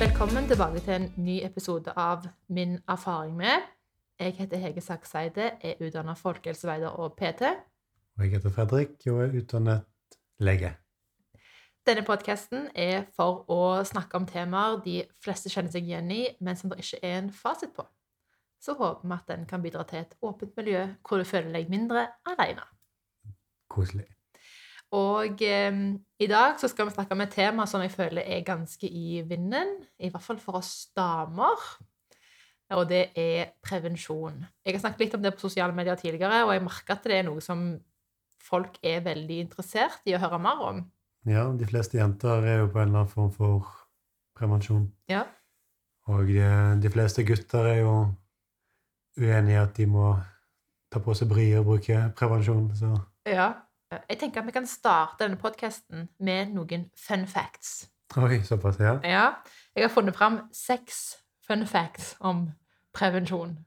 Velkommen tilbake til en ny episode av Min erfaring med. Jeg heter Hege Sakseide, er utdannet folkehelseveider og PT. Og jeg heter Fredrik og er utdannet lege. Denne podkasten er for å snakke om temaer de fleste kjenner seg igjen i, men som det ikke er en fasit på. Så håper vi at den kan bidra til et åpent miljø hvor du føler deg mindre alene. Koselig. Og eh, i dag så skal vi snakke om et tema som jeg føler er ganske i vinden, i hvert fall for oss damer. Og det er prevensjon. Jeg har snakket litt om det på sosiale medier tidligere, og jeg merker at det er noe som folk er veldig interessert i å høre mer om. Ja, de fleste jenter er jo på en eller annen form for prevensjon. Ja. Og de, de fleste gutter er jo uenig i at de må ta på seg bryet og bruke prevensjon. Så ja. Jeg tenker at vi kan starte denne podkasten med noen fun facts. oi, såpass, ja. Ja. Jeg har funnet fram seks fun facts om prevensjon.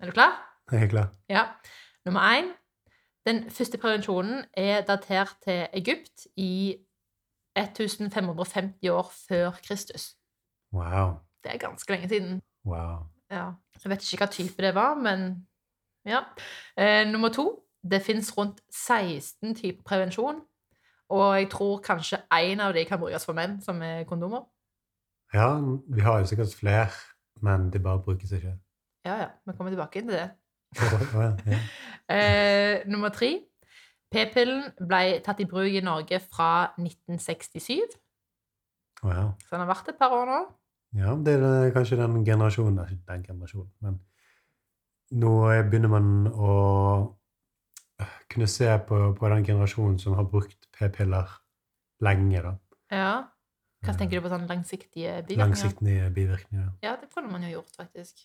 Er du klar? Jeg er klar. Ja. Nummer én. Den første prevensjonen er datert til Egypt i 1550 år før Kristus. Wow. Det er ganske lenge siden. Wow. Ja. Jeg vet ikke hva type det var, men ja. Eh, nummer to. Det fins rundt 16 typer prevensjon. Og jeg tror kanskje én av de kan brukes for menn, som er kondomer. Ja, vi har jo sikkert flere, men de bare brukes ikke. Ja, ja. Vi kommer tilbake inn til det. Ja. Eh, nummer tre. P-pillen ble tatt i bruk i Norge fra 1967. Wow. Så den har vært et par år nå. Ja, det er kanskje den generasjonen Ikke den generasjonen, men nå begynner man å kunne se på, på den generasjonen som har brukt p-piller lenge. da. Ja. Hva tenker du på sånne langsiktige bivirkninger? Langsiktige bivirkninger. Ja, det kunne man jo gjort, faktisk.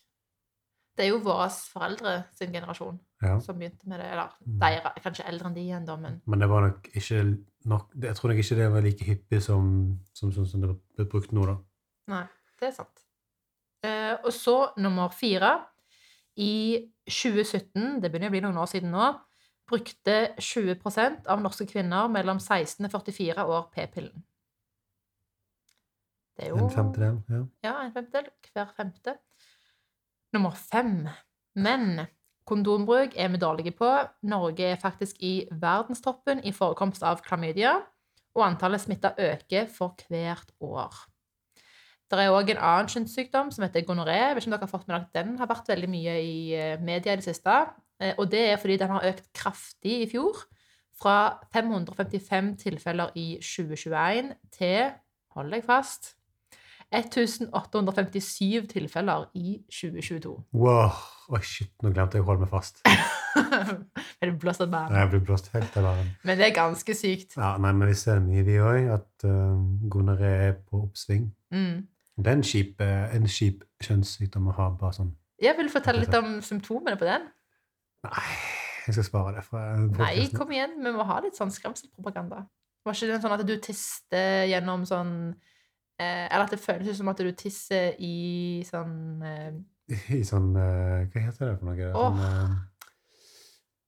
Det er jo våre foreldre sin generasjon Ja. som begynte med det. Eller Mm. de er kanskje eldre enn de igjen, da, men Men det var nok ikke nok Jeg tror nok ikke det var like hyppig som, sånn som, som det ble brukt nå, da. nei, det er sant. Eh, og så nummer fire. I 2017, det begynner å bli noen år siden nå, brukte 20% av norske kvinner mellom 16 og 44 år p-pillen. Det er jo En femtedel. Ja. Ja, en femtedel. Hver femte. Nummer fem. Men kondombruk er vi dårlige på. Norge er faktisk i verdenstoppen i forekomst av klamydia, og antallet smitta øker for hvert år. Det er òg en annen kjønnssykdom som heter gonoré. Jeg vet ikke om dere har fått med dere Den har vært veldig mye i eh, media i det siste. Eh, Og det er fordi den har økt kraftig i fjor. Fra 555 tilfeller i 2021 til, hold deg fast, 1857 tilfeller i 2022. Wow. Oi, shit, nå glemte jeg å holde meg fast. er du blåst av banen? Jeg ble blåst helt av banen. Men det er ganske sykt. Ja, nei, men vi ser mye, vi òg, at uh, gonoré er på oppsving. Mm. Det er en kjip, kjip kjønnssykdom å ha. bare sånn. Jeg vil fortelle litt om symptomene på den. Nei, jeg skal spare det. fra Nei, kom igjen. Vi må ha litt sånn skremselpropaganda. Var ikke det sånn at du tister gjennom sånn eh, Eller at det føles som at du tisser i sånn eh, I sånn eh, Hva heter det for noe? Åh. Sånn, eh,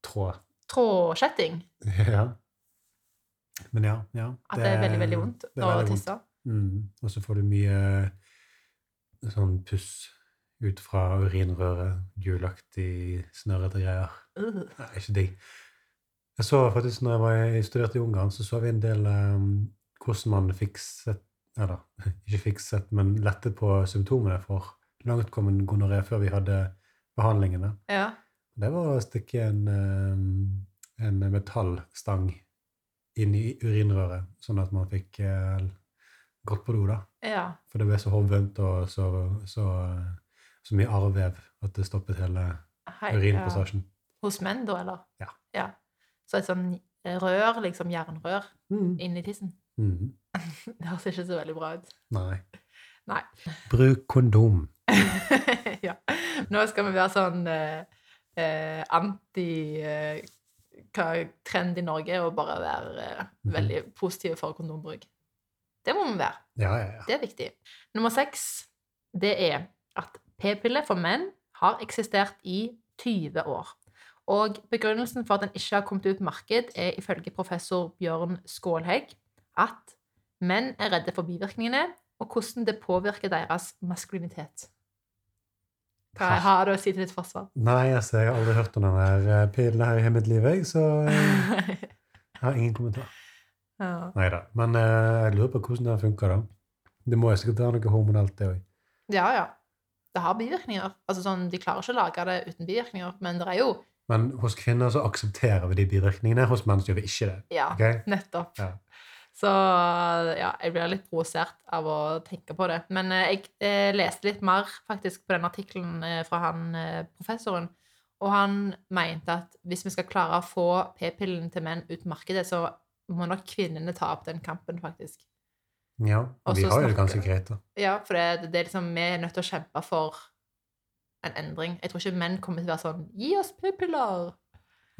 tråd. Trådskjetting? Ja. Men ja. ja At det er veldig, veldig vondt når du å tisse. Mm. Og så får du mye sånn puss ut fra urinrøret. Gulaktig, snørrete greier. Nei, ikke digg. Jeg så faktisk når jeg, var, jeg studerte i Ungarn, så så vi en del um, hvordan man fikset Eller ikke fikset, men lettet på symptomene for langtkommen gonoré før vi hadde behandlingene. Ja. Det var å stikke en, um, en metallstang inn i urinrøret, sånn at man fikk uh, gått på do, da. ja. For det ble så hovent og så, så, så mye arrvev at det stoppet hele urinpassasjen. Ja. Hos menn, da, eller? Ja. Så et sånn rør, liksom jernrør, Mm. inni tissen. Mm. Det høres ikke så veldig bra ut. Nei. Nei. Bruk kondom. ja. Nå skal vi være sånn eh, eh, anti eh, trend i Norge og bare være eh, mm. veldig positive for kondombruk. Det må vi være. Ja, ja, ja. Det er viktig. Nummer seks, det er at p-piller for menn har eksistert i 20 år. Og begrunnelsen for at den ikke har kommet ut på marked, er ifølge professor Bjørn Skålhegg at menn er redde for bivirkningene, og hvordan det påvirker deres maskulinitet. Hva har du å si til ditt forsvar? Nei, altså, jeg har aldri hørt om denne pillen her i mitt liv, jeg, så eh, jeg har ingen kommentar. ja. Nei da. Men eh, jeg lurer på hvordan den funker, da. Det må jo sikkert være noe hormonelt, det òg. ja, ja. Det har bivirkninger. Altså sånn, De klarer ikke å lage det uten bivirkninger, men det er jo Men hos kvinner så aksepterer vi de bivirkningene, hos menn så gjør vi ikke det. Ja, okay? nettopp. Ja. Så ja, jeg blir litt provosert av å tenke på det. Men eh, jeg eh, leste litt mer faktisk på den artikkelen eh, fra han professoren. Og han mente at hvis vi skal klare å få p-pillen til menn ut markedet, så må nok kvinnene ta opp den kampen, faktisk. Ja, Og vi har jo det ganske greit, da. Ja, for det, det er liksom, vi er nødt til å kjempe for en endring. Jeg tror ikke menn kommer til å være sånn Gi oss p-piller!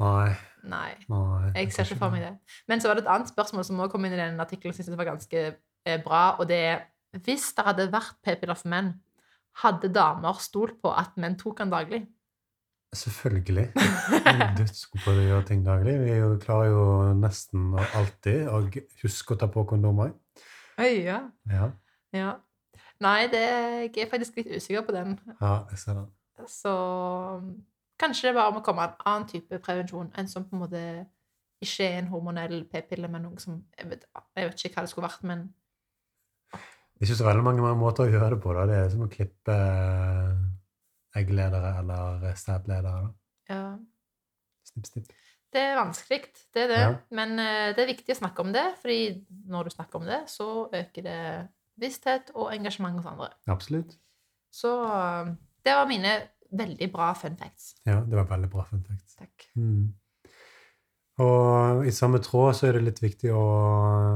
Nei. Nei. nei Jeg ser ikke for meg det. Men så var det et annet spørsmål som også kom inn i den artikkelen, som jeg synes var ganske eh, bra, og det er Hvis det hadde vært p-piller for menn, hadde damer stolt på at menn tok den daglig? Selvfølgelig. Dødsgod på å gjøre ting daglig. Vi er klarer jo nesten alltid å huske å ta på kondomer. Oi, ja. Ja, ja. Nei, det, jeg er faktisk litt usikker på den. ja jeg ser den. Så kanskje det bare må komme en annen type prevensjon enn som på en måte ikke er en hormonell p-pille, men noe som jeg vet, jeg vet ikke hva det skulle vært, men Det er ikke så veldig mange måter å gjøre det på. da. Det er som å klippe eh, eggledere eller sædledere. ja. Snipp, snipp. Det er vanskelig, det er det. Ja. Men eh, det er viktig å snakke om det, fordi når du snakker om det, så øker det bevissthet og engasjement hos andre. Absolutt. Så eh, det var mine veldig bra fun facts. Ja, det var veldig bra fun facts. Takk. Mm. Og i samme tråd så er det litt viktig å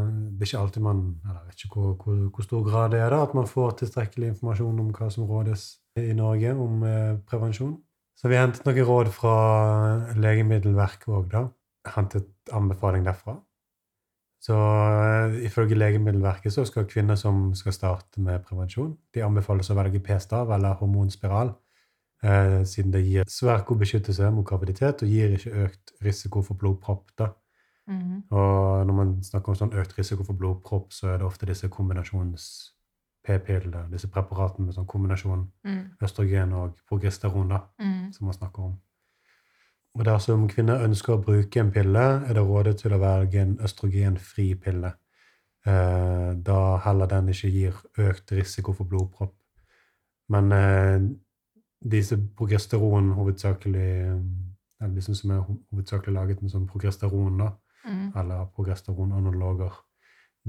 Det er ikke alltid man eller Jeg vet ikke hvor, hvor, hvor stor grad det er da, at man får tilstrekkelig informasjon om hva som rådes i Norge om eh, prevensjon. Så vi hentet noen råd fra Legemiddelverket òg, da. Hentet anbefaling derfra. Så eh, ifølge Legemiddelverket så skal kvinner som skal starte med prevensjon, de anbefales å velge p-stav eller hormonspiral, eh, siden det gir svært god beskyttelse mot graviditet og gir ikke økt risiko for blodpropp. da. Mhm. Og når man snakker om sånn økt risiko for blodpropp, så er det ofte disse kombinasjons-p-pillene, disse preparatene med sånn kombinasjon Mm. østrogen og progesteron, da, Mm. som man snakker om. Og dersom kvinner ønsker å bruke en pille, er det rådet til å velge en østrogenfri pille. Eh, da heller den ikke gir økt risiko for blodpropp. Men eh, disse progesteron hovedsakelig eller disse som er hovedsakelig laget med sånn progesteron, da, Mm. eller progesteronanaloger,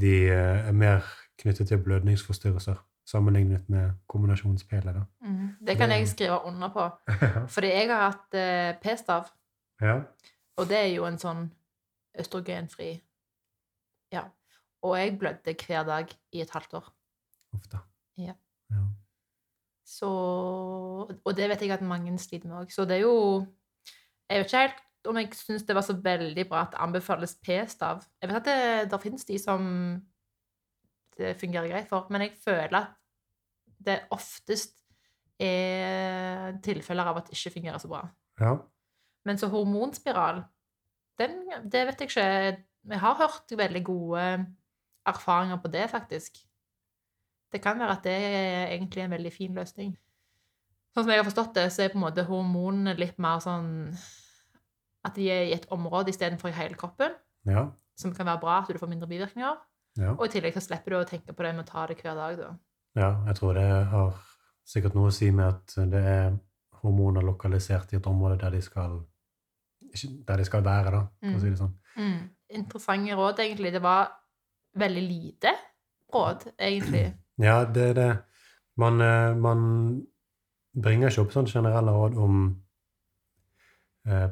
de eh, er mer knyttet til blødningsforstyrrelser sammenlignet med kombinasjonspiller. Mm. Det kan jeg skrive under på. Fordi jeg har hatt eh, p-stav, ja. og det er jo en sånn østrogenfri Ja. Og jeg blødde hver dag i et halvt år. Ofte. Ja. ja. Så Og det vet jeg at mange sliter med òg. Så det er jo Jeg vet ikke helt om jeg syns det var så veldig bra at det anbefales p-stav. Jeg vet at det, der finnes de som det fungerer greit for, men jeg føler at det oftest er tilfeller av at det ikke fungerer så bra. ja. Men så hormonspiral, den, det vet jeg ikke. Jeg har hørt veldig gode erfaringer på det, faktisk. Det kan være at det er egentlig en veldig fin løsning. Sånn som jeg har forstått det, så er på en måte hormonene litt mer sånn At de er i et område istedenfor i hele kroppen, Ja. som kan være bra, at du får mindre bivirkninger. ja. Og i tillegg så slipper du å tenke på det med å ta det hver dag, da. Ja, jeg tror det har sikkert noe å si med at det er hormoner lokalisert i et område der de skal, der de skal være, da, for å si det sånn. Mm. Interessante råd, egentlig. Det var veldig lite råd, egentlig. Ja, det er det. Man, eh, man bringer ikke opp sånne generelle råd om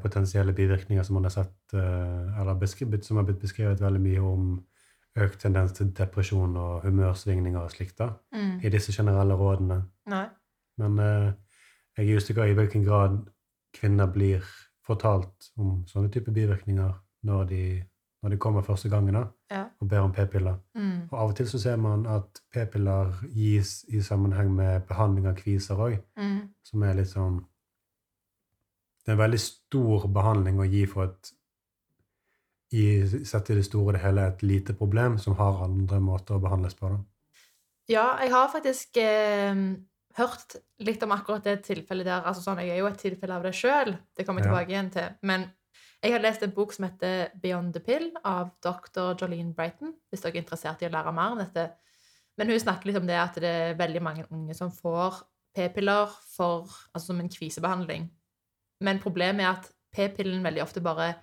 potensielle bivirkninger som man har sett, eh, eller som har blitt beskrevet veldig mye om økt tendens til depresjon og humørsvingninger og slikt da, Mm. i disse generelle rådene. Nei. Men eh, jeg er usikker i hvilken grad kvinner blir fortalt om sånne type bivirkninger når de, når de kommer første gangen da, Ja. og ber om p-piller. Mm. Og av og til så ser man at p-piller gis i sammenheng med behandling av kviser òg, Mm. som er litt sånn Det er en veldig stor behandling å gi for et i, Sett i det store og det hele et lite problem som har andre måter å behandles på. da. Ja, jeg har faktisk eh, hørt litt om akkurat det tilfellet der. Altså sånn, Jeg er jo et tilfelle av det sjøl, det kommer jeg Ja. tilbake igjen til. Men jeg har lest en bok som heter Beyond the Pill av dr. Jolene Brighton, hvis dere er interessert i å lære mer om dette. Men hun snakker litt om det at det er veldig mange unge som får p-piller altså som en kvisebehandling. Men problemet er at p-pillen veldig ofte bare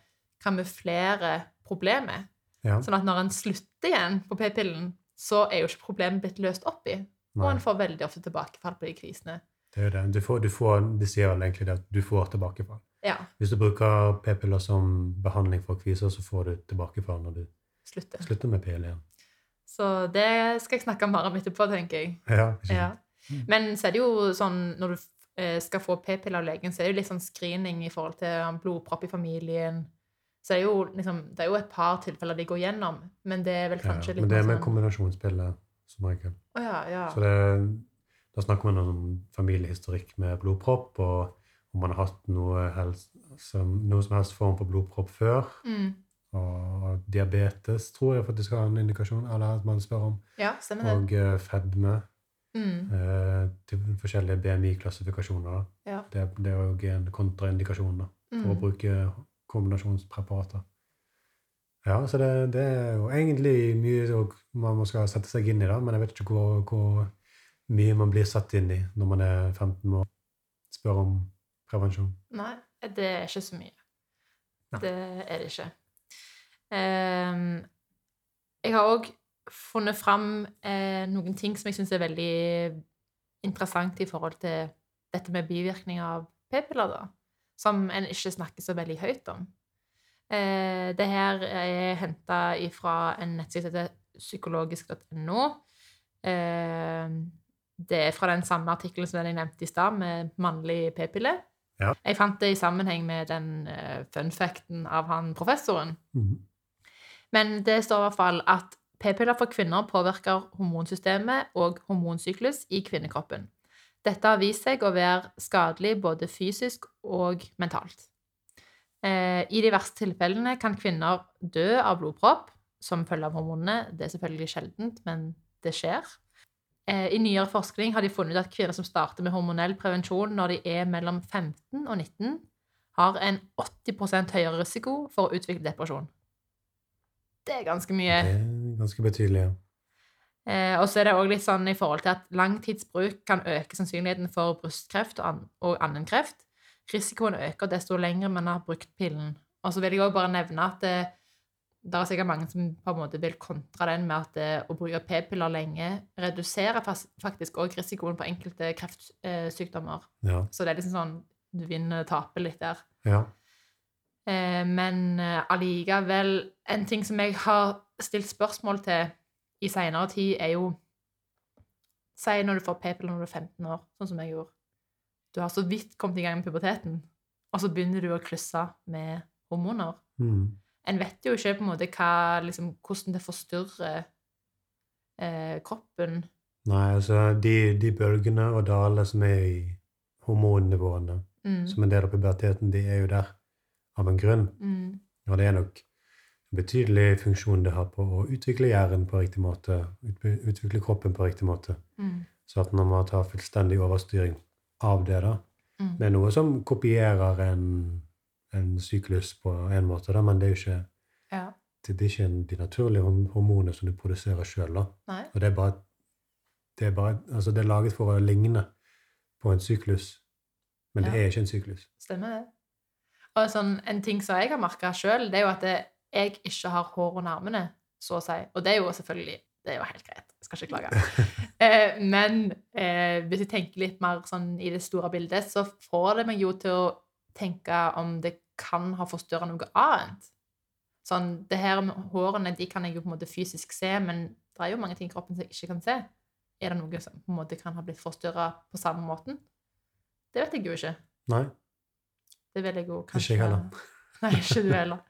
kamuflerer problemet. Ja. Sånn at når en slutter igjen på p-pillen, så er jo ikke problemet blitt løst opp i. Og en får veldig ofte tilbakefall på de krisene. det er det. Du får, du får, de sier vel egentlig det at du får tilbakefall. Ja, Hvis du bruker p-piller som behandling for kviser, så får du tilbakefall når du slutter. slutter med pil igjen. Så det skal jeg snakke mer om etterpå, tenker jeg. Ja, Ja. Men så er det jo sånn, når du skal få p-piller av legen, så er det jo litt sånn screening i forhold til blodpropp i familien. Så det er jo liksom, det er jo et par tilfeller de går gjennom, men det er vel Ja, kanskje litt men det er med sånn... kombinasjonspiller som regel. Oh, ja, ja. Så det, da snakker man om familiehistorikk med blodpropp, og om man har hatt noe, helst, som, noe som helst form for blodpropp før. Mm. Og diabetes tror jeg faktisk har en indikasjon, eller at man spør om. Ja. Og eh, fedme. Mm. Eh, til forskjellige BMI-klassifikasjoner. Ja. Det, det er jo en kontraindikasjon da, for å Mm. bruke kombinasjonspreparater. Ja, så det, det er jo egentlig mye man skal sette seg inn i, da, men jeg vet ikke hvor, hvor mye man blir satt inn i når man er 15 år. Spør om prevensjon. Nei, det er ikke så mye. Nei. Det er det ikke. Um, jeg har òg funnet fram eh, noen ting som jeg syns er veldig interessant i forhold til dette med bivirkninger av p-piller, da. Som en ikke snakker så veldig høyt om. Eh, det her er henta fra en nettside som heter psykologisk.no. Eh, det er fra den samme artikkelen som jeg nevnte i stad, med mannlig p-pille. Ja. Jeg fant det i sammenheng med den uh, funfacten av han professoren. Mhm. Men det står i hvert fall at p-piller for kvinner påvirker hormonsystemet og hormonsyklus i kvinnekroppen. Dette har vist seg å være skadelig både fysisk og mentalt. Eh, I de verste tilfellene kan kvinner dø av blodpropp som følge av hormonene. Det er selvfølgelig sjeldent, men det skjer. Eh, I nyere forskning har de funnet ut at kvinner som starter med hormonell prevensjon når de er mellom 15 og 19, har en 80 høyere risiko for å utvikle depresjon. Det er ganske mye. Ganske betydelig. ja. Eh, og så er det også litt sånn i forhold til at langtidsbruk kan øke sannsynligheten for brystkreft og, an og annen kreft. Risikoen øker desto lenger man har brukt pillen. Og så vil jeg også bare nevne at det, det er sikkert mange som på en måte vil kontra den med at det, å bruke p-piller lenge reduserer faktisk også risikoen på enkelte kreftsykdommer. Ja. Så det er liksom sånn du vinner og taper litt der. ja. Eh, men eh, allikevel En ting som jeg har stilt spørsmål til i seinere tid, er jo Si når du får p-piller når du er 15 år, sånn som jeg gjorde. Du har så vidt kommet i gang med puberteten, og så begynner du å klusse med hormoner. Mm. En vet jo ikke på en måte hva, liksom, hvordan det forstyrrer eh, kroppen. Nei, altså de, de bølgene og dalene som er i hormonnivåene, Mm. som en del av puberteten, de er jo der av en grunn. Mm. Og det er nok en betydelig funksjon det har på å utvikle hjernen på riktig måte, utvikle kroppen på riktig måte. Mm. Så at når man tar fullstendig overstyring av det, da Mm. Det er noe som kopierer en, en syklus på en måte, da, men det er jo ikke, Ja. det er ikke de naturlige horm- hormonene som du produserer sjøl. Nei. Og det er bare det er, bare, altså det er laget for å ligne på en syklus, men det er ikke en syklus. Stemmer det. Og sånn, en ting som jeg har merka sjøl, det er jo at jeg ikke har hår under armene, så å si. Og det er jo selvfølgelig det er jo helt greit. Jeg skal ikke klage. eh, men eh, hvis jeg tenker litt mer sånn i det store bildet, så får det meg jo til å tenke om det kan ha forstyrra noe annet. Sånn, det her med hårene de kan jeg jo på en måte fysisk se, men det er jo mange ting i kroppen som jeg ikke kan se. Er det noe som på en måte kan ha blitt forstyrra på samme måten? Det vet jeg jo ikke. Nei. Det vil jeg jo Ikke kanskje jeg heller. Nei, ikke du heller.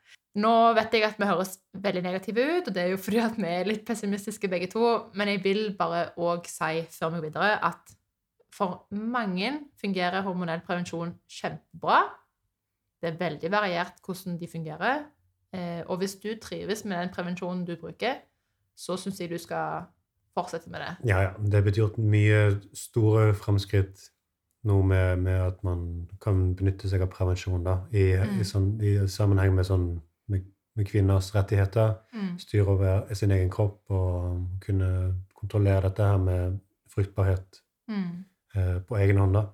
Nå vet jeg at vi høres veldig negative ut, og det er jo fordi at vi er litt pessimistiske begge to, men jeg vil bare òg si før vi går videre, at for mange fungerer hormonell prevensjon kjempebra. Det er veldig variert hvordan de fungerer. Eh, Og hvis du trives med den prevensjonen du bruker, så syns jeg du skal fortsette med det. Ja, ja. Det gjort mye store fremskritt nå med, med at man kan benytte seg av prevensjon da, i, Mm. i, sånn, i sammenheng med, sånn, med, med kvinners rettigheter. Mm. Styre over sin egen kropp og kunne kontrollere dette her med fruktbarhet Mm. eh, på egen hånd. da.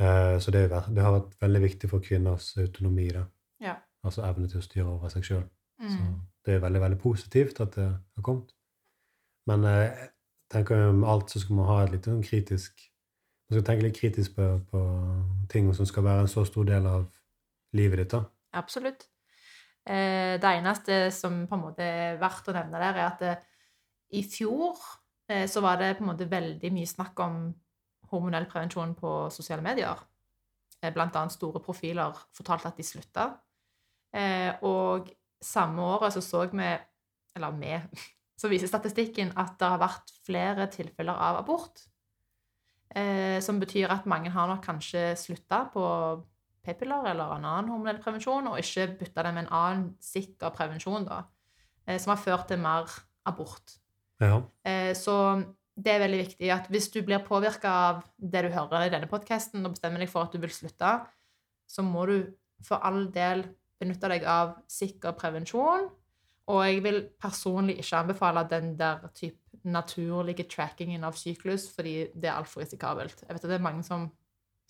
Eh, så det, det har vært veldig viktig for kvinners autonomi. da. Ja. Altså evne til å styre over seg sjøl. Så Mm. det er veldig veldig positivt at det har kommet. Men eh, jeg tenker med alt så skal man ha et litt sånn kritisk Man skal tenke litt kritisk på, på ting som skal være en så stor del av livet ditt. da. Absolutt. Eh, det eneste som på en måte er verdt å nevne der, er at eh, i fjor eh, så var det på en måte veldig mye snakk om hormonell prevensjon på sosiale medier. Blant annet store profiler fortalte at de slutta. Og samme året så så vi, eller vi, så viser statistikken at det har vært flere tilfeller av abort. Eh, som betyr at mange har nok kanskje slutta på p-piller eller en annen hormonell prevensjon, og ikke bytta det med en annen sikker prevensjon, da, eh, som har ført til mer abort. Ja. Eh, Så det er veldig viktig at hvis du blir påvirka av det du hører i denne podkasten, og bestemmer deg for at du vil slutte, så må du for all del benytte deg av sikker prevensjon. Og jeg vil personlig ikke anbefale den der type naturlige trackingen av syklus, fordi det er altfor risikabelt. Jeg vet at det er mange som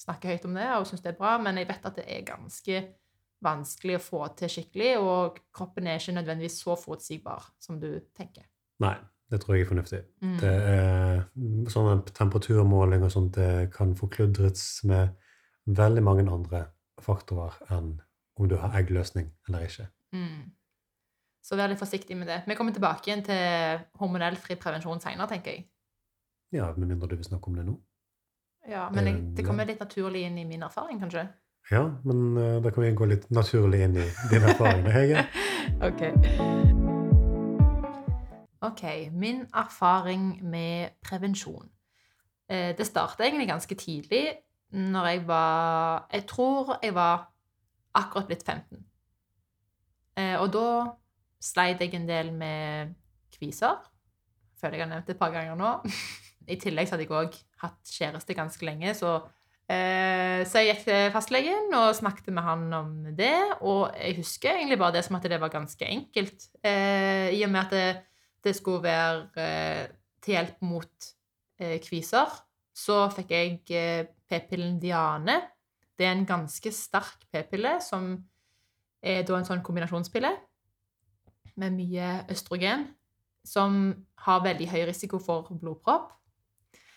snakker høyt om det og syns det er bra, men jeg vet at det er ganske vanskelig å få til skikkelig, og kroppen er ikke nødvendigvis så forutsigbar som du tenker. Nei, det tror jeg er fornuftig. Mm. Det er sånn temperaturmåling og sånt det kan forkludres med veldig mange andre faktorer enn om du har eggløsning eller ikke. Mm. Så vær litt forsiktig med det. Vi kommer tilbake igjen til hormonell fri prevensjon senere, tenker jeg. Ja, Med mindre du vil snakke om det nå. Ja, men jeg, Eh, det kommer litt naturlig inn i min erfaring, kanskje. Ja, men uh, da kan vi gå litt naturlig inn i din erfaring. Hege. Ok. Ok, min erfaring med prevensjon. Eh, Det startet egentlig ganske tidlig, når jeg var Jeg tror jeg var akkurat blitt 15. Eh, Og da sleit jeg en del med kviser. Føler jeg har nevnt det et par ganger nå. I tillegg hadde jeg òg hatt kjæreste ganske lenge, så Eh, Så jeg gikk til fastlegen og snakket med han om det, og jeg husker egentlig bare det som at det var ganske enkelt. Eh, I og med at det, det skulle være eh, til hjelp mot eh, kviser, så fikk jeg eh, p-pillen Diane. Det er en ganske sterk p-pille som er da en sånn kombinasjonspille med mye østrogen, som har veldig høy risiko for blodpropp.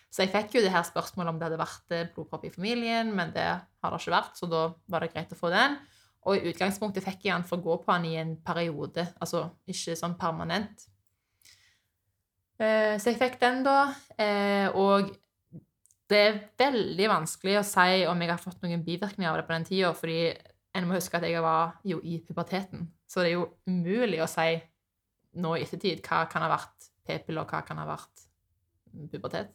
Så jeg fikk jo det her spørsmålet om det hadde vært eh, blodpropp i familien, men det har det ikke vært, så da var det greit å få den. Og i utgangspunktet fikk jeg den for å gå på den i en periode, altså ikke sånn permanent. Eh, Så jeg fikk den da, eh, og det er veldig vanskelig å si om jeg har fått noen bivirkninger av det på den tida, fordi en må huske at jeg var jo i puberteten, så det er jo umulig å si nå i ettertid hva kan ha vært p-piller, og hva kan ha vært pubertet.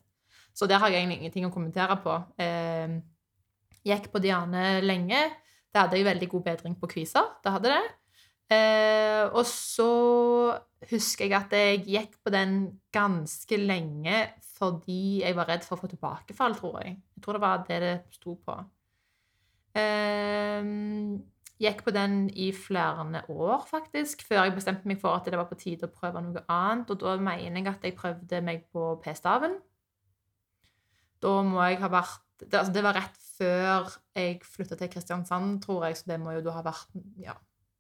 Så der har jeg egentlig ingenting å kommentere på. Eh, gikk på Diane lenge. Det hadde jeg veldig god bedring på kviser. Det hadde det. Eh, og så husker jeg at jeg gikk på den ganske lenge fordi jeg var redd for å få tilbakefall, tror jeg. Jeg tror det var det det sto på. Eh, gikk på den i flere år, faktisk, før jeg bestemte meg for at det var på tide å prøve noe annet. Og da mener jeg at jeg prøvde meg på p-staven. Da må jeg ha vært det, altså det var rett før jeg flytta til Kristiansand, tror jeg, så det må jo da ha vært ja,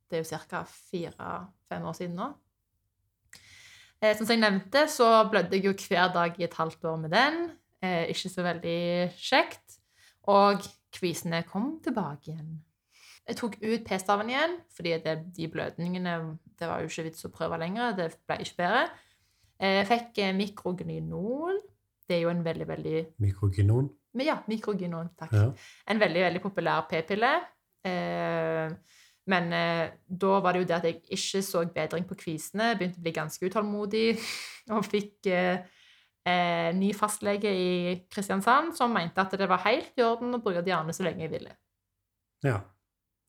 Det er jo ca. fire-fem år siden nå. Eh, som jeg nevnte, så blødde jeg jo hver dag i et halvt år med den. Eh, ikke så veldig kjekt. Og kvisene kom tilbake igjen. Jeg tok ut p-staven igjen, fordi det, de blødningene Det var jo ikke vits å prøve lenger. Det ble ikke bedre. Eh, Jeg fikk eh, mikrogynol. Det er jo en veldig, veldig Mikrogynon. ja, mikrogynon, takk. Ja. En veldig, veldig populær p-pille. Eh, men eh, da var det jo det at jeg ikke så bedring på kvisene, begynte å bli ganske utålmodig, og fikk eh, eh, ny fastlege i Kristiansand som mente at det var helt i orden å bruke Diane så lenge jeg ville. Ja.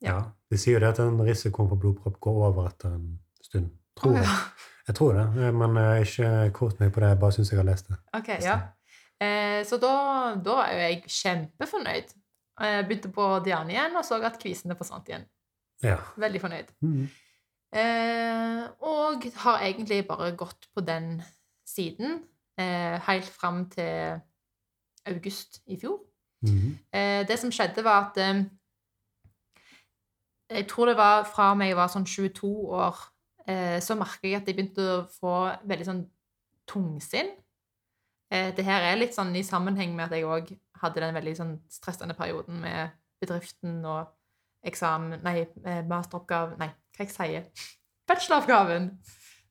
Ja. De sier jo det at den risikoen for blodpropp går over etter en stund. Tror jeg. Jeg tror det, men jeg har ikke kort meg på det. Jeg bare syns jeg har lest det. Ok, ja. Eh, så da, da er jo jeg kjempefornøyd. Jeg begynte på Diane igjen og så at kvisene forsvant igjen. Ja. Veldig fornøyd. Mm. Eh, og har egentlig bare gått på den siden eh, helt fram til august i fjor. Mhm. Eh, det som skjedde, var at eh, Jeg tror det var fra meg jeg var sånn 22 år, eh, så merka jeg at jeg begynte å få veldig sånn tungsinn. Eh, det her er litt sånn i sammenheng med at jeg òg hadde den veldig sånn stressende perioden med bedriften og eksamen Nei, eh, masteroppgave Nei, hva jeg sier Bacheloroppgaven!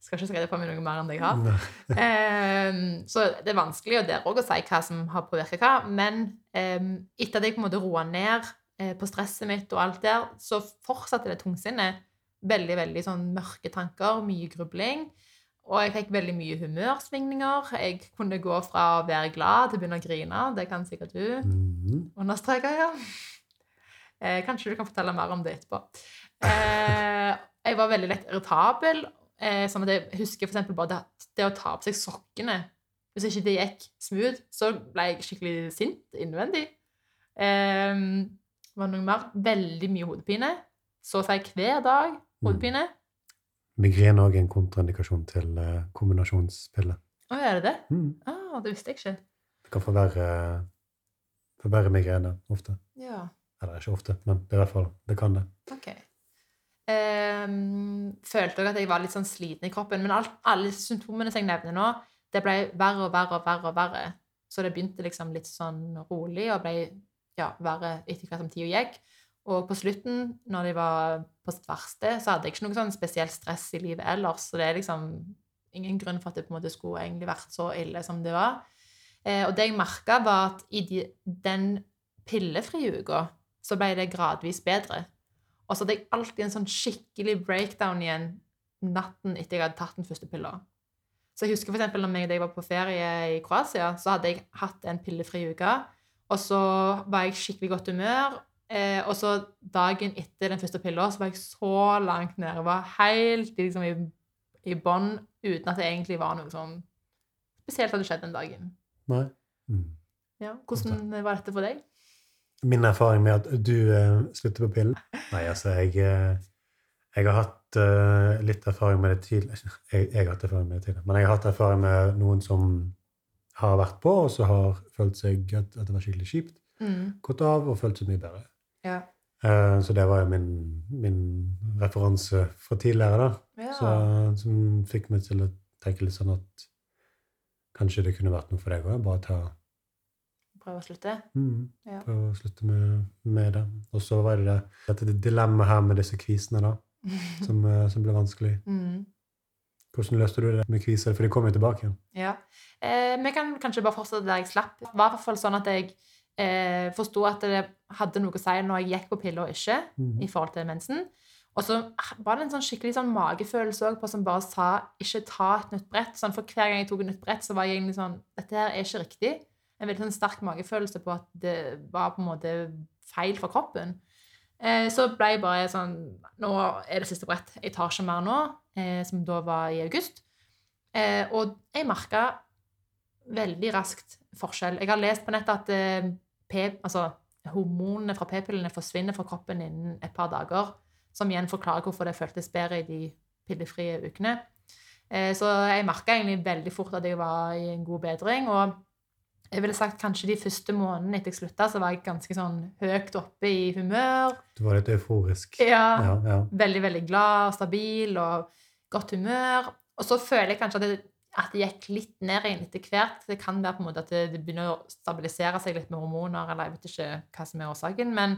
Skal ikke skrive på meg noe mer enn det jeg har. Ehm, så det er vanskelig og der også å si hva som har påvirket hva. Men um, etter at jeg på en måte roa ned eh, på stresset mitt og alt der, så fortsatte det tungsinnet. Veldig veldig sånn mørke tanker, mye grubling. Og jeg fikk veldig mye humørsvingninger. Jeg kunne gå fra å være glad til å begynne å grine. Det kan sikkert du Mhm. understreke, ja. Eh, kanskje du kan fortelle mer om det etterpå. Eh, jeg var veldig lett irritabel. Eh, sånn at jeg husker eksempel bare det, det å ta på seg sokkene. Hvis ikke det gikk smooth, så ble jeg skikkelig sint innvendig. Eh, var det noe mer? Veldig mye hodepine. Så å si hver dag hodepine. Migrene er en kontraindikasjon til eh, kombinasjonspille. Å, er det det? Mm. Ah, det visste jeg ikke. Det kan forverre, forverre migrene ofte. Ja. Eller ikke ofte, men det er i hvert fall det kan det. Ok. Ehm, følte også at jeg var litt sånn sliten i kroppen. Men alt, alle symptomene som jeg nevner nå, det ble verre og verre og verre. og verre. Så det begynte liksom litt sånn rolig og ble ja, verre etter hvert som tida gikk. Og på slutten, når de var på sitt verste, så hadde jeg ikke noe sånn spesielt stress i livet ellers. Så det er liksom ingen grunn for at det på en måte skulle egentlig vært så ille som det var. Eh, og det jeg merka, var at i de, den pillefrie uka så ble det gradvis bedre. Og så hadde jeg alltid en sånn skikkelig breakdown igjen natten etter jeg hadde tatt den første pilla. Så jeg husker for eksempel når jeg, da jeg var på ferie i Kroatia, så hadde jeg hatt en pillefri uke. Og så var jeg skikkelig godt humør. Eh, og så dagen etter den første pilla så var jeg så langt nede. Jeg var helt liksom, i, i bånn uten at det egentlig var noe sånn spesielt hadde skjedd den dagen. Nei. Mm. Ja. Hvordan var dette for deg? Min erfaring med at du uh, slutter på pillen Nei, altså, jeg, eh, jeg har hatt uh, litt erfaring med det tidligere. Jeg, jeg har hatt erfaring med det tidligere, men jeg har hatt erfaring med noen som har vært på, og så har følt seg at, at det var skikkelig kjipt. Mm. Gått av og følt seg mye bedre. Ja. Uh, så det var jo min, min referanse fra tidligere, da. ja. Så, som fikk meg til å tenke litt sånn at kanskje det kunne vært noe for deg òg. Bare ta Prøve å slutte. mm, Ja. prøve å slutte med, med det. Og så var det det, dette dilemmaet her med disse kvisene, da, som, eh, som ble vanskelig. Mm. Hvordan løste du det med kviser? For de kom jo tilbake igjen. Ja. Eh, vi kan kanskje bare fortsette der jeg slapp. Det var i hvert fall sånn at jeg eh, forsto at det hadde noe å si når jeg gikk på piller og ikke, mm. i forhold til mensen. Og så var det en sånn skikkelig sånn magefølelse også på som bare sa ikke ta et nytt brett. Sånn, for hver gang jeg tok et nytt brett, så var jeg egentlig sånn Dette her er ikke riktig. En veldig sånn sterk magefølelse på at det var på en måte feil for kroppen. Eh, så ble jeg bare sånn Nå er det siste brett. Jeg tar ikke mer nå. Eh, som da var i august. Eh, og jeg merka veldig raskt forskjell. Jeg har lest på nettet at eh, p, altså, hormonene fra p-pillene forsvinner fra kroppen innen et par dager. Som igjen forklarer hvorfor det føltes bedre i de pillefrie ukene. Eh, så jeg merka egentlig veldig fort at jeg var i en god bedring. Og jeg ville sagt kanskje de første månedene etter jeg slutta, så var jeg ganske sånn høyt oppe i humør. Du var litt euforisk. Ja, Ja, ja. veldig, veldig glad og stabil og godt humør. Og så føler jeg kanskje at det, at det gikk litt ned igjen etter hvert. Det kan være på en måte at det, det begynner å stabilisere seg litt med hormoner, eller jeg vet ikke hva som er årsaken. Men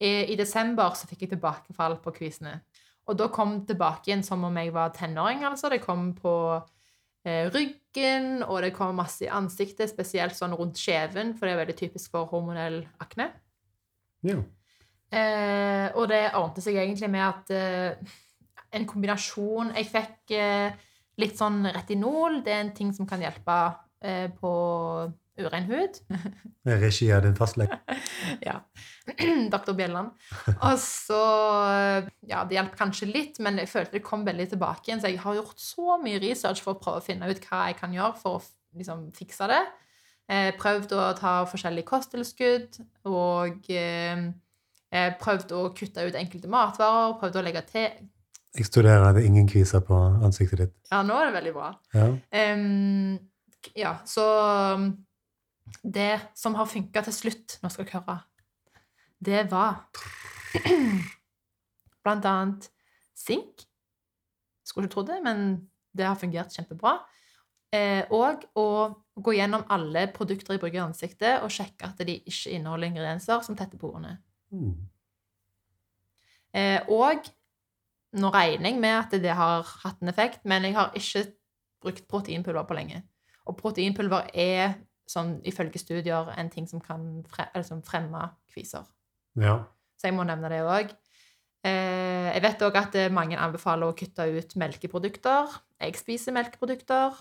i, i desember så fikk jeg tilbakefall på kvisene. Og da kom det tilbake igjen som om jeg var tenåring. altså. Det kom på ryggen, og det kommer masse i ansiktet, spesielt sånn rundt kjeven, for det er veldig typisk for hormonell akne. ja. Eh, og det ordnet seg egentlig med at eh, en kombinasjon Jeg fikk eh, litt sånn retinol. Det er en ting som kan hjelpe eh, på urein hud. Regi av din fastlege. ja. Doktor Bjelland. Og så Ja, det hjalp kanskje litt, men jeg følte det kom veldig tilbake igjen. Så jeg har gjort så mye research for å prøve å finne ut hva jeg kan gjøre for å liksom, fikse det. Eh, prøvd å ta forskjellige kosttilskudd og eh, prøvd å kutte ut enkelte matvarer. Prøvd å legge til Jeg studerer det ingen kviser på ansiktet ditt. Ja, nå er det veldig bra. Ja. um, ja, så Det som har funka til slutt, nå skal dere høre, det var blant annet sink. Skulle ikke tro det, men det har fungert kjempebra. Eh, og å gå gjennom alle produkter jeg bruker i ansiktet, og sjekke at de ikke inneholder ingredienser som tetter porene. Mm. Eh, og nå regner jeg med at det har hatt en effekt, men jeg har ikke brukt proteinpulver på lenge. Og proteinpulver er, sånn, ifølge studier, en ting som kan fre eller som fremme kviser. Ja. Så jeg må nevne det òg. Eh, jeg vet òg at eh, mange anbefaler å kutte ut melkeprodukter. Jeg spiser melkeprodukter,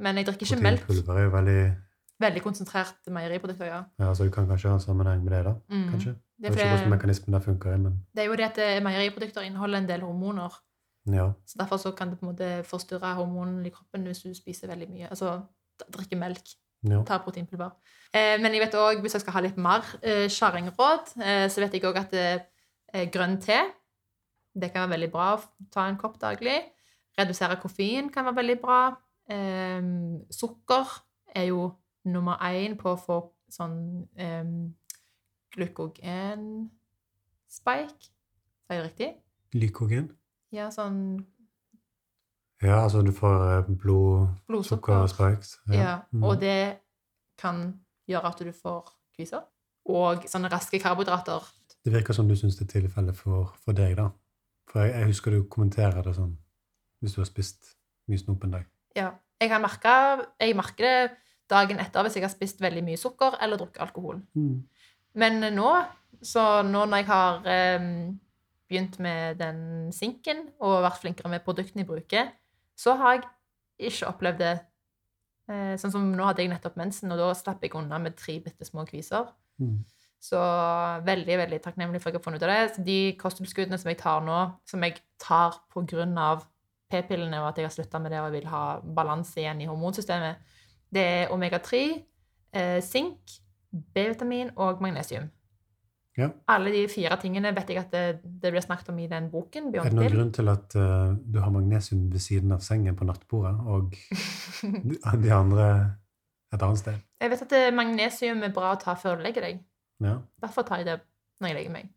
men jeg drikker ikke melk. Proteinpulver er jo veldig Veldig konsentrert meieriprodukter, ja. Ja, så du kan kanskje ha en sammenheng med det, da? Mm. Kanskje? Det Jeg er, ikke hvordan mekanismen der funker, men det er jo det at eh, meieriprodukter inneholder en del hormoner. ja. Så derfor så kan det på en måte forstyrre hormonene i kroppen hvis du spiser veldig mye. Altså drikker melk, ja. Ta proteinpulver. Eh, men jeg vet også, hvis jeg skal ha litt mer eh, kjerringråd, eh, så vet jeg òg at eh, grønn te det kan være veldig bra å ta en kopp daglig. Redusere koffein kan være veldig bra. Eh, sukker er jo nummer én på å få sånn eh, glukogenspike. Sa jeg riktig? Glykogen? Ja, sånn Ja, altså du får blod, blodsukker. spikes. Ja, ja. og det kan gjøre at du får kviser. Og sånne raske karbohydrater. Det virker som du syns det er tilfellet for, for deg, da. For jeg, jeg husker du kommenterer det sånn hvis du har spist mye snop en dag. Ja. Jeg, har merket, jeg merker det dagen etter hvis jeg har spist veldig mye sukker eller drukket alkohol. Men nå, så nå når jeg har um, begynt med den sinken og vært flinkere med produktene jeg bruker, så har jeg ikke opplevd det. Eh, sånn som nå hadde jeg nettopp mensen, og da slapp jeg unna med tre bitte små kviser. Mm. Så veldig veldig takknemlig for at jeg har funnet ut av det. Så de kosttilskuddene som jeg tar nå, som jeg tar pga. p-pillene og at jeg har slutta med det og jeg vil ha balanse igjen i hormonsystemet, det er omega-3, eh, sink, B-vitamin og magnesium. Ja. Alle de fire tingene vet jeg at det, det blir snakket om i den boken. Er det noen grunn til at uh, du har magnesium ved siden av sengen på nattbordet, og de andre et annet sted? Jeg vet at det- magnesium er bra å ta før du legger deg. Ja. Derfor tar jeg det når jeg legger meg.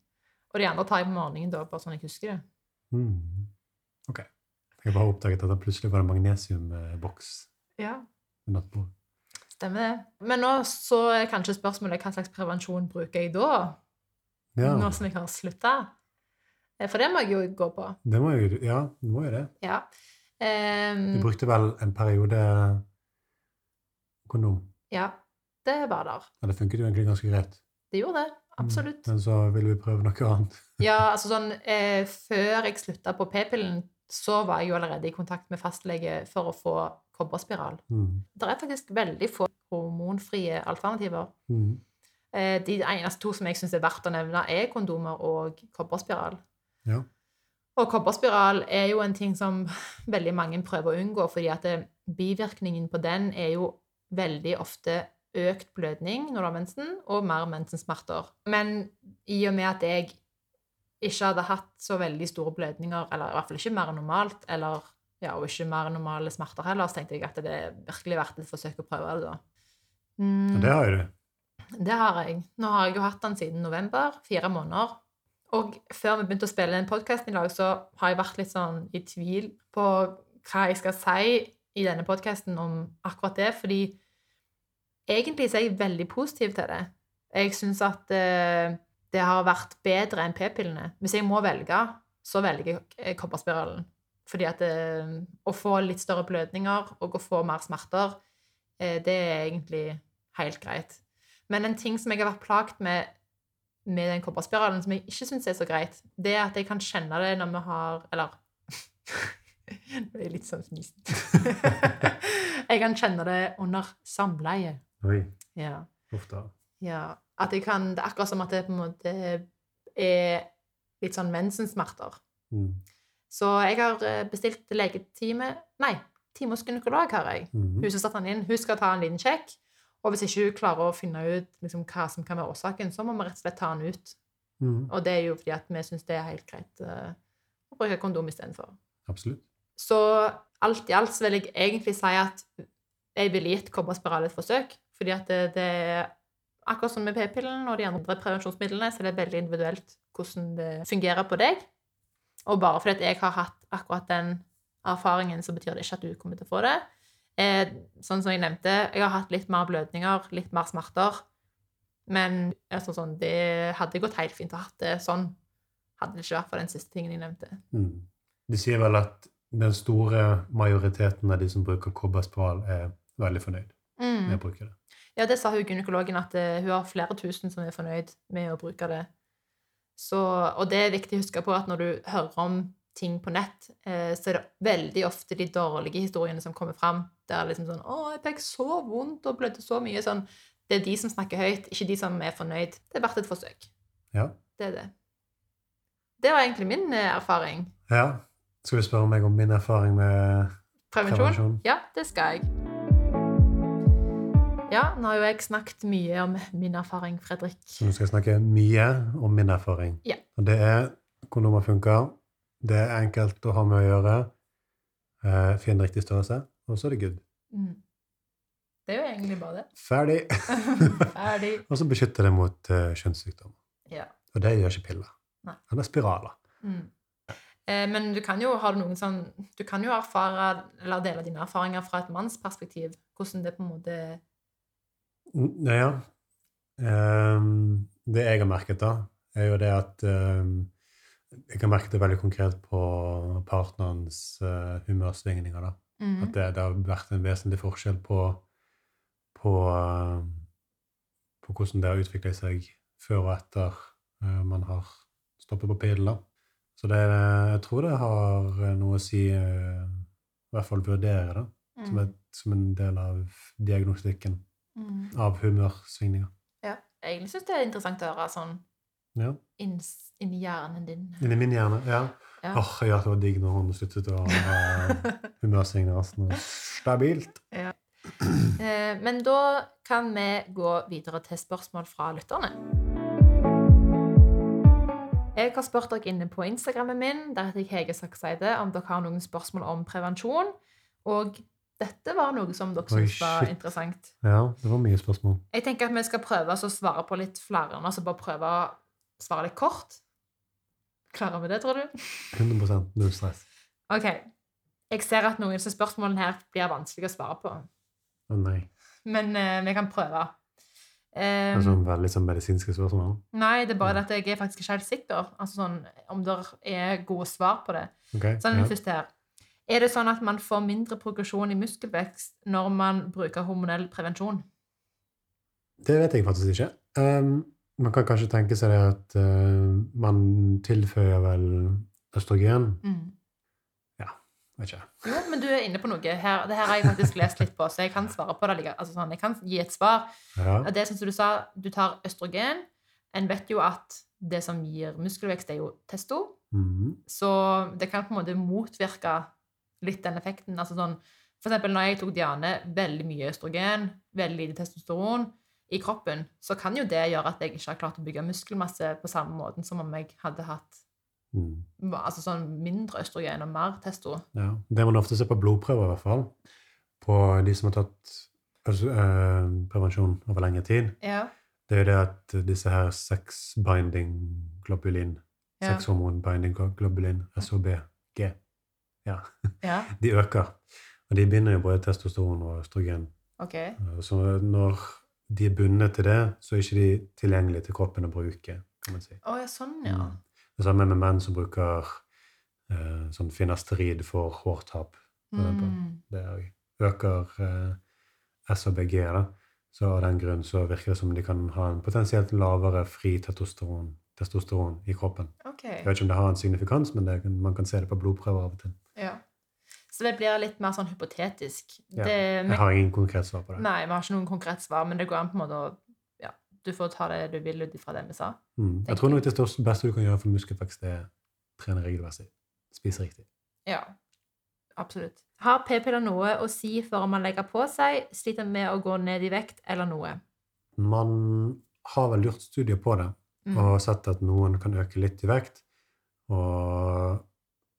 Og de andre tar jeg på morgenen, da, bare sånn jeg husker det. Mm. Ok. Jeg har bare oppdaget at det plutselig var en magnesiumboks Ja. på nattbordet. Stemmer det. Men nå så er kanskje spørsmålet hva slags prevensjon bruker jeg da? Ja, Nå som jeg har slutta? For det må jeg jo gå på. det må jeg, ja, du må jo det. Ja. Du Ehm, brukte vel en periode kondom. ja. Det var der. Ja, det funket jo egentlig ganske greit. Det gjorde det. Absolutt. Mm. Men så ville vi prøve noe annet. Ja, altså sånn eh, Før jeg slutta på p-pillen, så var jeg jo allerede i kontakt med fastlege for å få kobberspiral. Mm. Det er faktisk veldig få hormonfrie alternativer. Mm. Eh, de eneste to som jeg syns er verdt å nevne, er kondomer og kobberspiral. Ja. Og kobberspiral er jo en ting som veldig mange prøver å unngå, fordi at det, bivirkningen på den er jo veldig ofte økt blødning når du har mensen, og mer mensensmerter. Men i og med at jeg ikke hadde hatt så veldig store blødninger, eller i hvert fall ikke mer enn normalt, eller ja, og ikke mer normale smerter heller, så tenkte jeg at det er virkelig verdt et forsøk å prøve det, da. Mm. Det har du. Det har jeg. Nå har jeg jo hatt den siden november. Fire måneder. Og før vi begynte å spille den podkasten i dag, så har jeg vært litt sånn i tvil på hva jeg skal si i denne podkasten om akkurat det, fordi egentlig så er jeg veldig positiv til det. Jeg syns at eh, det har vært bedre enn p-pillene. Hvis jeg må velge, så velger jeg kopperspiralen, kobberspiralen. Fordi at eh, å få litt større blødninger og å få mer smerter, eh, det er egentlig helt greit. Men en ting som jeg har vært plagt med med den kobberspiralen, som jeg ikke syns er så greit, det er at jeg kan kjenne det når vi har Eller Nå er litt sånn fnisete. jeg kan kjenne det under samleie. Oi. Ja. Da. ja. At jeg kan, det er akkurat som at det på en måte er litt sånn mensensmerter. Mm. Så jeg har eh, bestilt legetime Nei, time hos gynekolog har jeg. Han inn, hun skal ta en liten sjekk. Og hvis ikke hun klarer å finne ut liksom, hva som kan være årsaken, så må vi rett og slett ta den ut. Mm. Og det er jo fordi at vi syns det er helt greit uh, å bruke kondom istedenfor. Absolutt. Så alt i alt så vil jeg egentlig si at jeg ville gitt kobberspiral et forsøk. Fordi at det, det er akkurat som med p-pillen og de andre prevensjonsmidlene, så er det veldig individuelt hvordan det fungerer på deg. Og bare fordi at jeg har hatt akkurat den erfaringen, så betyr det ikke at du kommer til å få det. Eh, sånn som jeg nevnte, jeg har hatt litt mer blødninger, litt mer smerter. Men altså, sånn, det hadde gått helt fint å ha hatt det sånn. Hadde det ikke vært for den siste tingen jeg nevnte. Mm. De sier vel at den store majoriteten av de som bruker kobberspiral, er veldig fornøyd med å bruke det. Ja, det sa hun gynekologen, at uh, hun har flere tusen som er fornøyd med å bruke det. Så, og det er viktig å huske på at når du hører om ting på nett, eh, så er det veldig ofte de dårlige historiene som kommer fram. Det er liksom sånn 'Å, jeg fikk så vondt og blødde så mye.' Sånn, det er de som snakker høyt, ikke de som er fornøyd. Det er verdt et forsøk. Ja. Det er det. Det var egentlig min eh, erfaring. ja. Skal du spørre meg om min erfaring med Prevensjon? Prevensjon. Ja, det skal jeg. Ja, nå har jo jeg snakket mye om min erfaring, Fredrik. Så nå skal jeg snakke mye om min erfaring. Ja. Og det er kondomer funker. Det er enkelt å ha med å gjøre. Eh, Finn riktig størrelse, og så er det good. Mm. Det er jo egentlig bare det. Ferdig! Ferdig. og så beskytter det mot uh, kjønnssykdom. Ja. Og det gjør ikke piller. Nei. Eller spiraler. Mm. Eh, men du kan jo ha noen sånn Du kan jo erfare, eller dele dine erfaringer fra et mannsperspektiv. Hvordan det på en måte Ja. Um, det jeg har merket, da, er jo det at um, Jeg har merket det veldig konkret på partnerens uh, humørsvingninger. da. Mm. At det, det har vært en vesentlig forskjell på, på, eh, på hvordan det har utviklet seg før og etter eh, man har stoppet på pillen. Så det, jeg tror det har noe å si eh, I hvert fall vurdere det som, et, som en del av diagnostikken Mm. av humørsvingninger. Ja. Jeg egentlig syns det er interessant å høre sånn Ja. inni in hjernen din. Inni min hjerne. Ja. Ja. Åh, ja, det var digg når hun sluttet å ha humørsvingninger. Sånn stabilt. Eh, men da kan vi gå videre til spørsmål fra lytterne. Jeg har spurt dere inne på Instagrammen min, der heter jeg Hege Sakseide, om dere har noen spørsmål om prevensjon. Og dette var noe som dere syntes var interessant. Ja, det var mye spørsmål. Jeg tenker at vi skal prøve å svare på litt flere, altså bare prøve å svare litt kort. Klarer vi det, tror du? 100 null stress. Ok. Jeg ser at noen av spørsmålene her blir vanskelig å svare på. Å nei. Men uh, vi kan prøve. Det altså veldig sånn medisinske spørsmål. nei, det er bare ja. at jeg er faktisk ikke helt sikker altså sånn, om det er gode svar på det. Okay. Sånn, Ja. første her. Er det sånn at man får mindre progresjon i muskelvekst når man bruker hormonell prevensjon? Det vet jeg faktisk ikke. Um, man kan kanskje tenke seg det at uh, man tilføyer vel østrogen. Vet ikke. Jo, men du er inne på noe. Her, det her har jeg faktisk lest litt på, så jeg kan svare på det. Altså, sånn, jeg kan gi et svar. Ja. Det er sånn som du sa, du tar østrogen. En vet jo at det som gir muskelvekst, er jo testo. Mhm. Så det kan på en måte motvirke litt den effekten. Altså sånn, for eksempel når jeg tok Diane, veldig mye østrogen, veldig lite testosteron i kroppen, så kan jo det gjøre at jeg ikke har klart å bygge muskelmasse på samme måten som om jeg hadde hatt Mm. altså sånn mindre østrogen og mer testo. Ja. Det man ofte ser på blodprøver, i hvert fall, på de som har tatt altså, eh, prevensjon over lengre tid, Ja. det er jo det at disse her sex-binding globulin, Ja. sexhormon-binding globulin, SHBG, ja, ja. de øker. Og de binder jo både testosteron og østrogen. Ok. Eh, Så når de er bundet til det, så er ikke de tilgjengelige til kroppen å bruke, kan man si. Å ja, sånn, ja. Mm. Det samme med menn som bruker eh, sånn finasterid for hårtap. for. Mm. Det øker eh, SABG, Da. Så av den grunn så virker det som de kan ha en potensielt lavere fri testosteron, testosteron i kroppen. Okay. Jeg vet ikke om det har en signifikans, men det, man kan se det på blodprøver av og til. Så det blir litt mer sånn hypotetisk. Ja, Det, Jeg har ingen konkret svar på det. Nei, vi har ikke noen konkret svar, men det går an på en måte å ja, Du får ta det du vil ut ifra det vi sa. Mm. Jeg tror nok det største beste du kan gjøre for muskelvekst, er å trene regelmessig. Spise riktig. Ja, absolutt. Har p-piller noe å si for om man legger på seg, sliter med å gå ned i vekt eller noe? Man har vel gjort studier på det Mm. og sett at noen kan øke litt i vekt. Og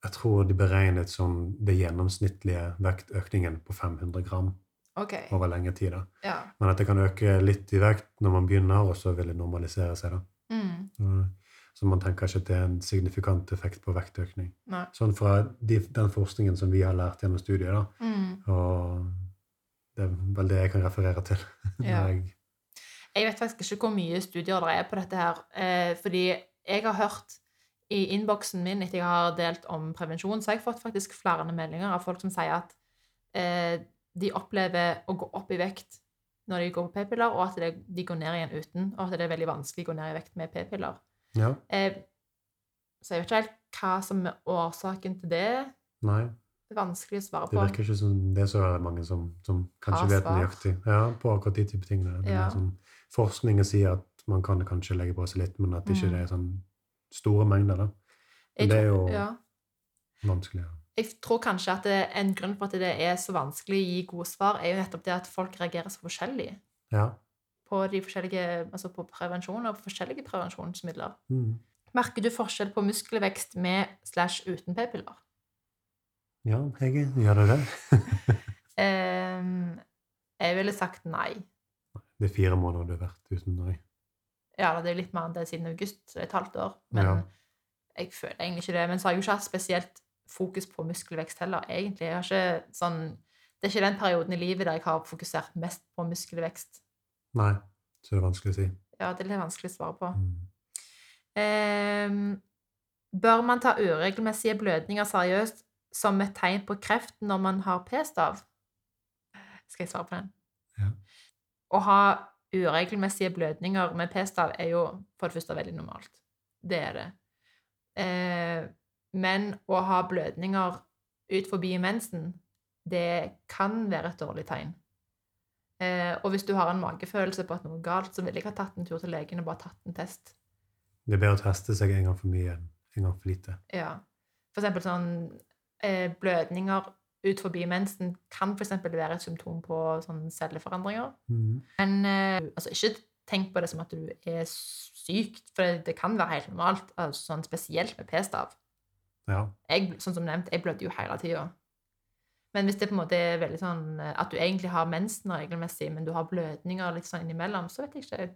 jeg tror de beregnet som det gjennomsnittlige vektøkningen på 500 gram okay. over lengre tid. Ja. Men at det kan øke litt i vekt når man begynner, og så vil det normalisere seg. Mm. Mm. Så man tenker ikke at det er en signifikant effekt på vektøkning. Nei. Sånn fra de, den forskningen som vi har lært gjennom studiet, da. Mm. Og det er vel det jeg kan referere til. Ja. jeg, Jeg vet faktisk ikke hvor mye studier det er på dette her. Eh, fordi jeg har hørt i innboksen min etter jeg har delt om prevensjon, så har jeg fått faktisk flere meldinger av folk som sier at eh, de opplever å gå opp i vekt når de går på p-piller, og at det, de går ned igjen uten, og at det er veldig vanskelig å gå ned i vekt med p-piller. ja, Eh, så jeg vet ikke helt hva som er årsaken til det. nei. Det er vanskelig å svare på. Det virker ikke som det er så mange som, som kanskje vet nøyaktig ja, på akkurat de type tingene. Ja. sånn, forskningen sier at man kan kanskje legge på seg litt, men at ikke Mm. det er sånn store mengder. da. Men det er jo ja. vanskelig. ja. Jeg tror kanskje at en grunn for at det er så vanskelig å gi gode svar, er jo nettopp det at folk reagerer så forskjellig Ja. på, de forskjellige, altså på prevensjon og på forskjellige prevensjonsmidler. Mm. Merker du forskjell på muskelvekst med slash uten p-piller? ja, jeg gjør det det? Ehm, jeg ville sagt nei. Det er fire måneder du har vært uten Norge. Ja, det er litt mer enn det siden august, så det er et halvt år. Men Ja. jeg føler egentlig ikke det. Men så har jeg jo ikke hatt spesielt fokus på muskelvekst heller, egentlig. Jeg har ikke sånn, det er ikke den perioden i livet der jeg har fokusert mest på muskelvekst. Nei, så det er vanskelig å si. Ja, det er litt vanskelig å svare på. Mm. Ehm, bør man ta uregelmessige blødninger seriøst som et tegn på kreft når man har p-stav? Skal jeg svare på den? Ja. Å ha uregelmessige blødninger med p-stav er jo for det første veldig normalt. Det er det. Eh, men å ha blødninger ut forbi mensen, det kan være et dårlig tegn. Eh, og hvis du har en magefølelse på at noe er galt, så ville jeg ha tatt en tur til legen og bare tatt en test. Det er bedre å teste seg en gang for mye enn en gang for lite. Ja. For eksempel sånn eh, blødninger ut forbi mensen kan eksempel være et symptom på celleforandringer. Mm. Men eh, altså, ikke tenk på det som at du er syk, for det, det kan være helt normalt, altså, sånn spesielt med p-stav. Ja. Jeg, sånn som nevnt, jeg blødde jo hele tida. Men hvis det på en måte er veldig sånn eh, at du egentlig har mensen regelmessig, men du har blødninger litt sånn innimellom, så vet jeg ikke.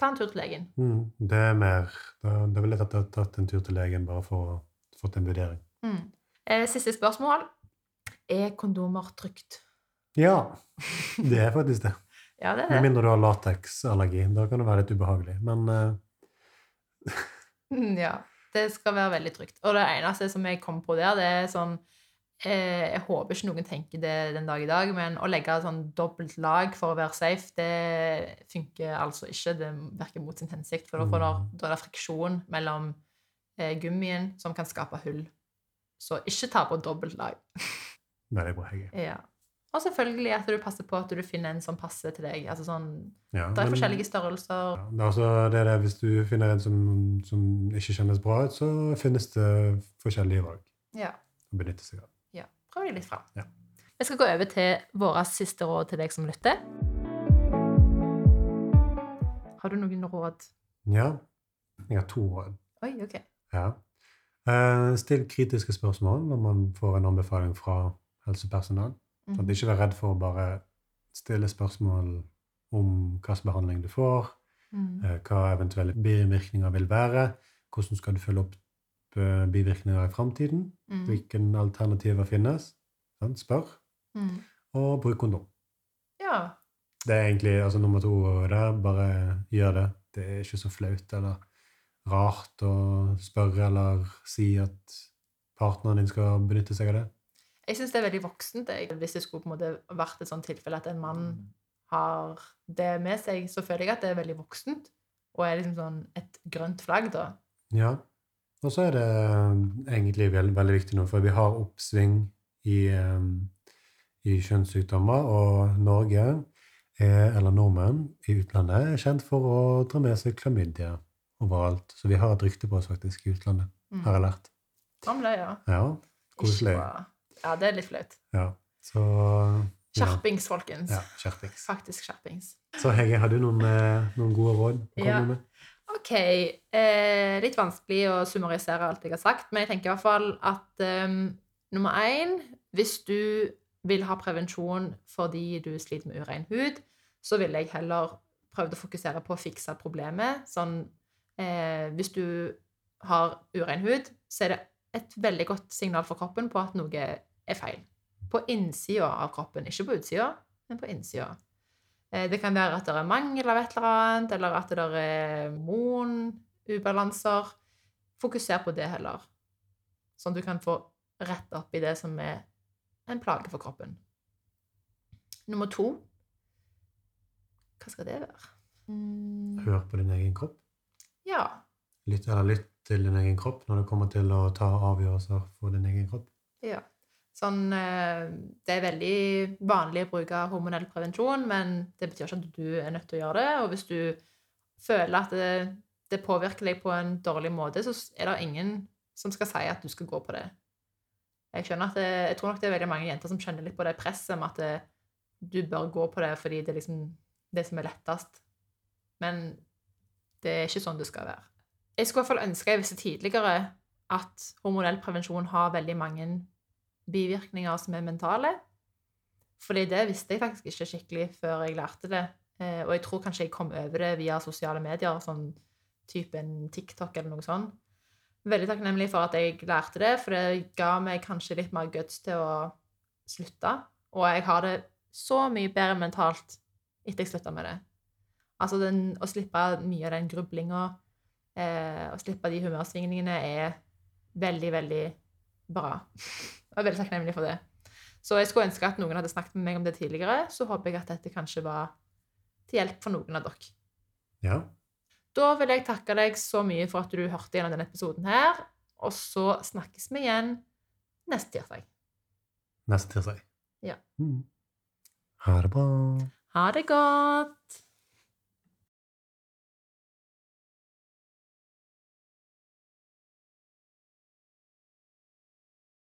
Ta en tur til legen. Mm. Det er mer Da, da ville jeg tatt, tatt en tur til legen bare for å fått en vurdering. Mm. Eh, siste spørsmål. Er kondomer trygt? Ja, det er faktisk det. Ja, det er Med det. mindre du har lateksallergi. Da kan det være litt ubehagelig. Men Mm, Ja, det skal være veldig trygt. Og det eneste som jeg kom på der, det er sånn eh, Jeg håper ikke noen tenker det den dag i dag, men å legge sånn dobbelt lag for å være safe, det funker altså ikke. Det virker mot sin hensikt, for da, Mm. da er det friksjon mellom eh, gummien som kan skape hull. Så ikke ta på dobbelt lag. veldig bra, Hege. Ja. Og selvfølgelig at du passer på at du finner en som passer til deg. Altså sånn, Ja, det er men- forskjellige størrelser. Ja, det er altså det er det, hvis du finner en som, som ikke kjennes bra ut, så finnes det forskjellige valg Ja. å benytte seg av. Ja, prøv deg litt fram. Ja. Vi skal gå over til våre siste råd til deg som lytter. Har du noen råd? Ja, jeg har to råd. Oi, ok. Ja. Uh, still kritiske spørsmål når man får en anbefaling fra helsepersonell. Mm. Sånn ikke vær redd for å bare stille spørsmål om slags behandling du får, Mhm. eh, hva eventuelle bivirkninger vil være, hvordan skal du følge opp eh, bivirkninger i framtiden, mm. hvilke alternativer finnes. Sant? Spør. Mm. Og bruk kondom. Ja. Det er egentlig altså nummer to der. Bare gjør det. Det er ikke så flaut eller rart å spørre eller si at partneren din skal benytte seg av det. Jeg syns det er veldig voksent. Jeg. Hvis det skulle på en måte vært et sånt tilfelle at en mann har det med seg, så føler jeg at det er veldig voksent. Og er liksom sånn et grønt flagg, da. Ja. Og så er det eh, egentlig veld, veldig viktig nå, for vi har oppsving i, um, i kjønnssykdommer, og Norge, er, eller nordmenn i utlandet, er kjent for å dra med seg klamydia overalt. Så vi har et rykte på oss faktisk i utlandet, Mm. har jeg lært. Om det, ja. Ja, Ikke koselig. bra. Ja, det er litt flaut. Ja, så Skjerpings, folkens. ja, skjerpings. Faktisk skjerpings. Så Hege, har du noen, eh, noen gode råd å komme Ja. med? OK. Eh, litt vanskelig å summarisere alt jeg har sagt, men jeg tenker i hvert fall at um, nummer én Hvis du vil ha prevensjon fordi du sliter med urein hud, så ville jeg heller prøvd å fokusere på å fikse problemet. Sånn eh, Hvis du har urein hud, så er det et veldig godt signal for kroppen på at noe er feil. På innsida av kroppen, ikke på utsida, men på innsida. Eh, Det kan være at det er mangel av et eller annet, eller at det er hormonubalanser. Fokuser på det heller, sånn at du kan få rett opp i det som er en plage for kroppen. Nummer to Hva skal det være? Mm, Hør på din egen kropp. ja. Lytt, eller lytt til din egen kropp når det kommer til å ta avgjørelser for din egen kropp. Ja. Sånn, eh, det er veldig vanlig å bruke hormonell prevensjon, men det betyr ikke at du er nødt til å gjøre det. Og hvis du føler at det, det påvirker deg på en dårlig måte, så er det ingen som skal si at du skal gå på det. Jeg, det, jeg tror nok det er veldig mange jenter som kjenner litt på det presset med at det, du bør gå på det fordi det er liksom det som er lettest. Men det er ikke sånn det skal være. Jeg skulle i hvert fall ønske jeg visste tidligere at hormonell prevensjon har veldig mange bivirkninger som er mentale. Fordi det visste jeg faktisk ikke skikkelig før jeg lærte det. Eh, og jeg tror kanskje jeg kom over det via sosiale medier, sånn type en TikTok eller noe sånt. Veldig takknemlig for at jeg lærte det, for det ga meg kanskje litt mer guts til å slutte. Og jeg har det så mye bedre mentalt etter jeg slutta med det. Altså den, å slippe mye av den grublinga, eh, å slippe de humørsvingningene, er veldig, veldig bra. Jeg er veldig takknemlig for det. Så jeg skulle ønske at noen hadde snakket med meg om det tidligere. Så håper jeg at dette kanskje var til hjelp for noen av dere. Ja. Da vil jeg takke deg så mye for at du hørte gjennom denne episoden her. Og så snakkes vi igjen neste tirsdag. Neste tirsdag. Ja. Mm. Ha det bra. Ha det godt!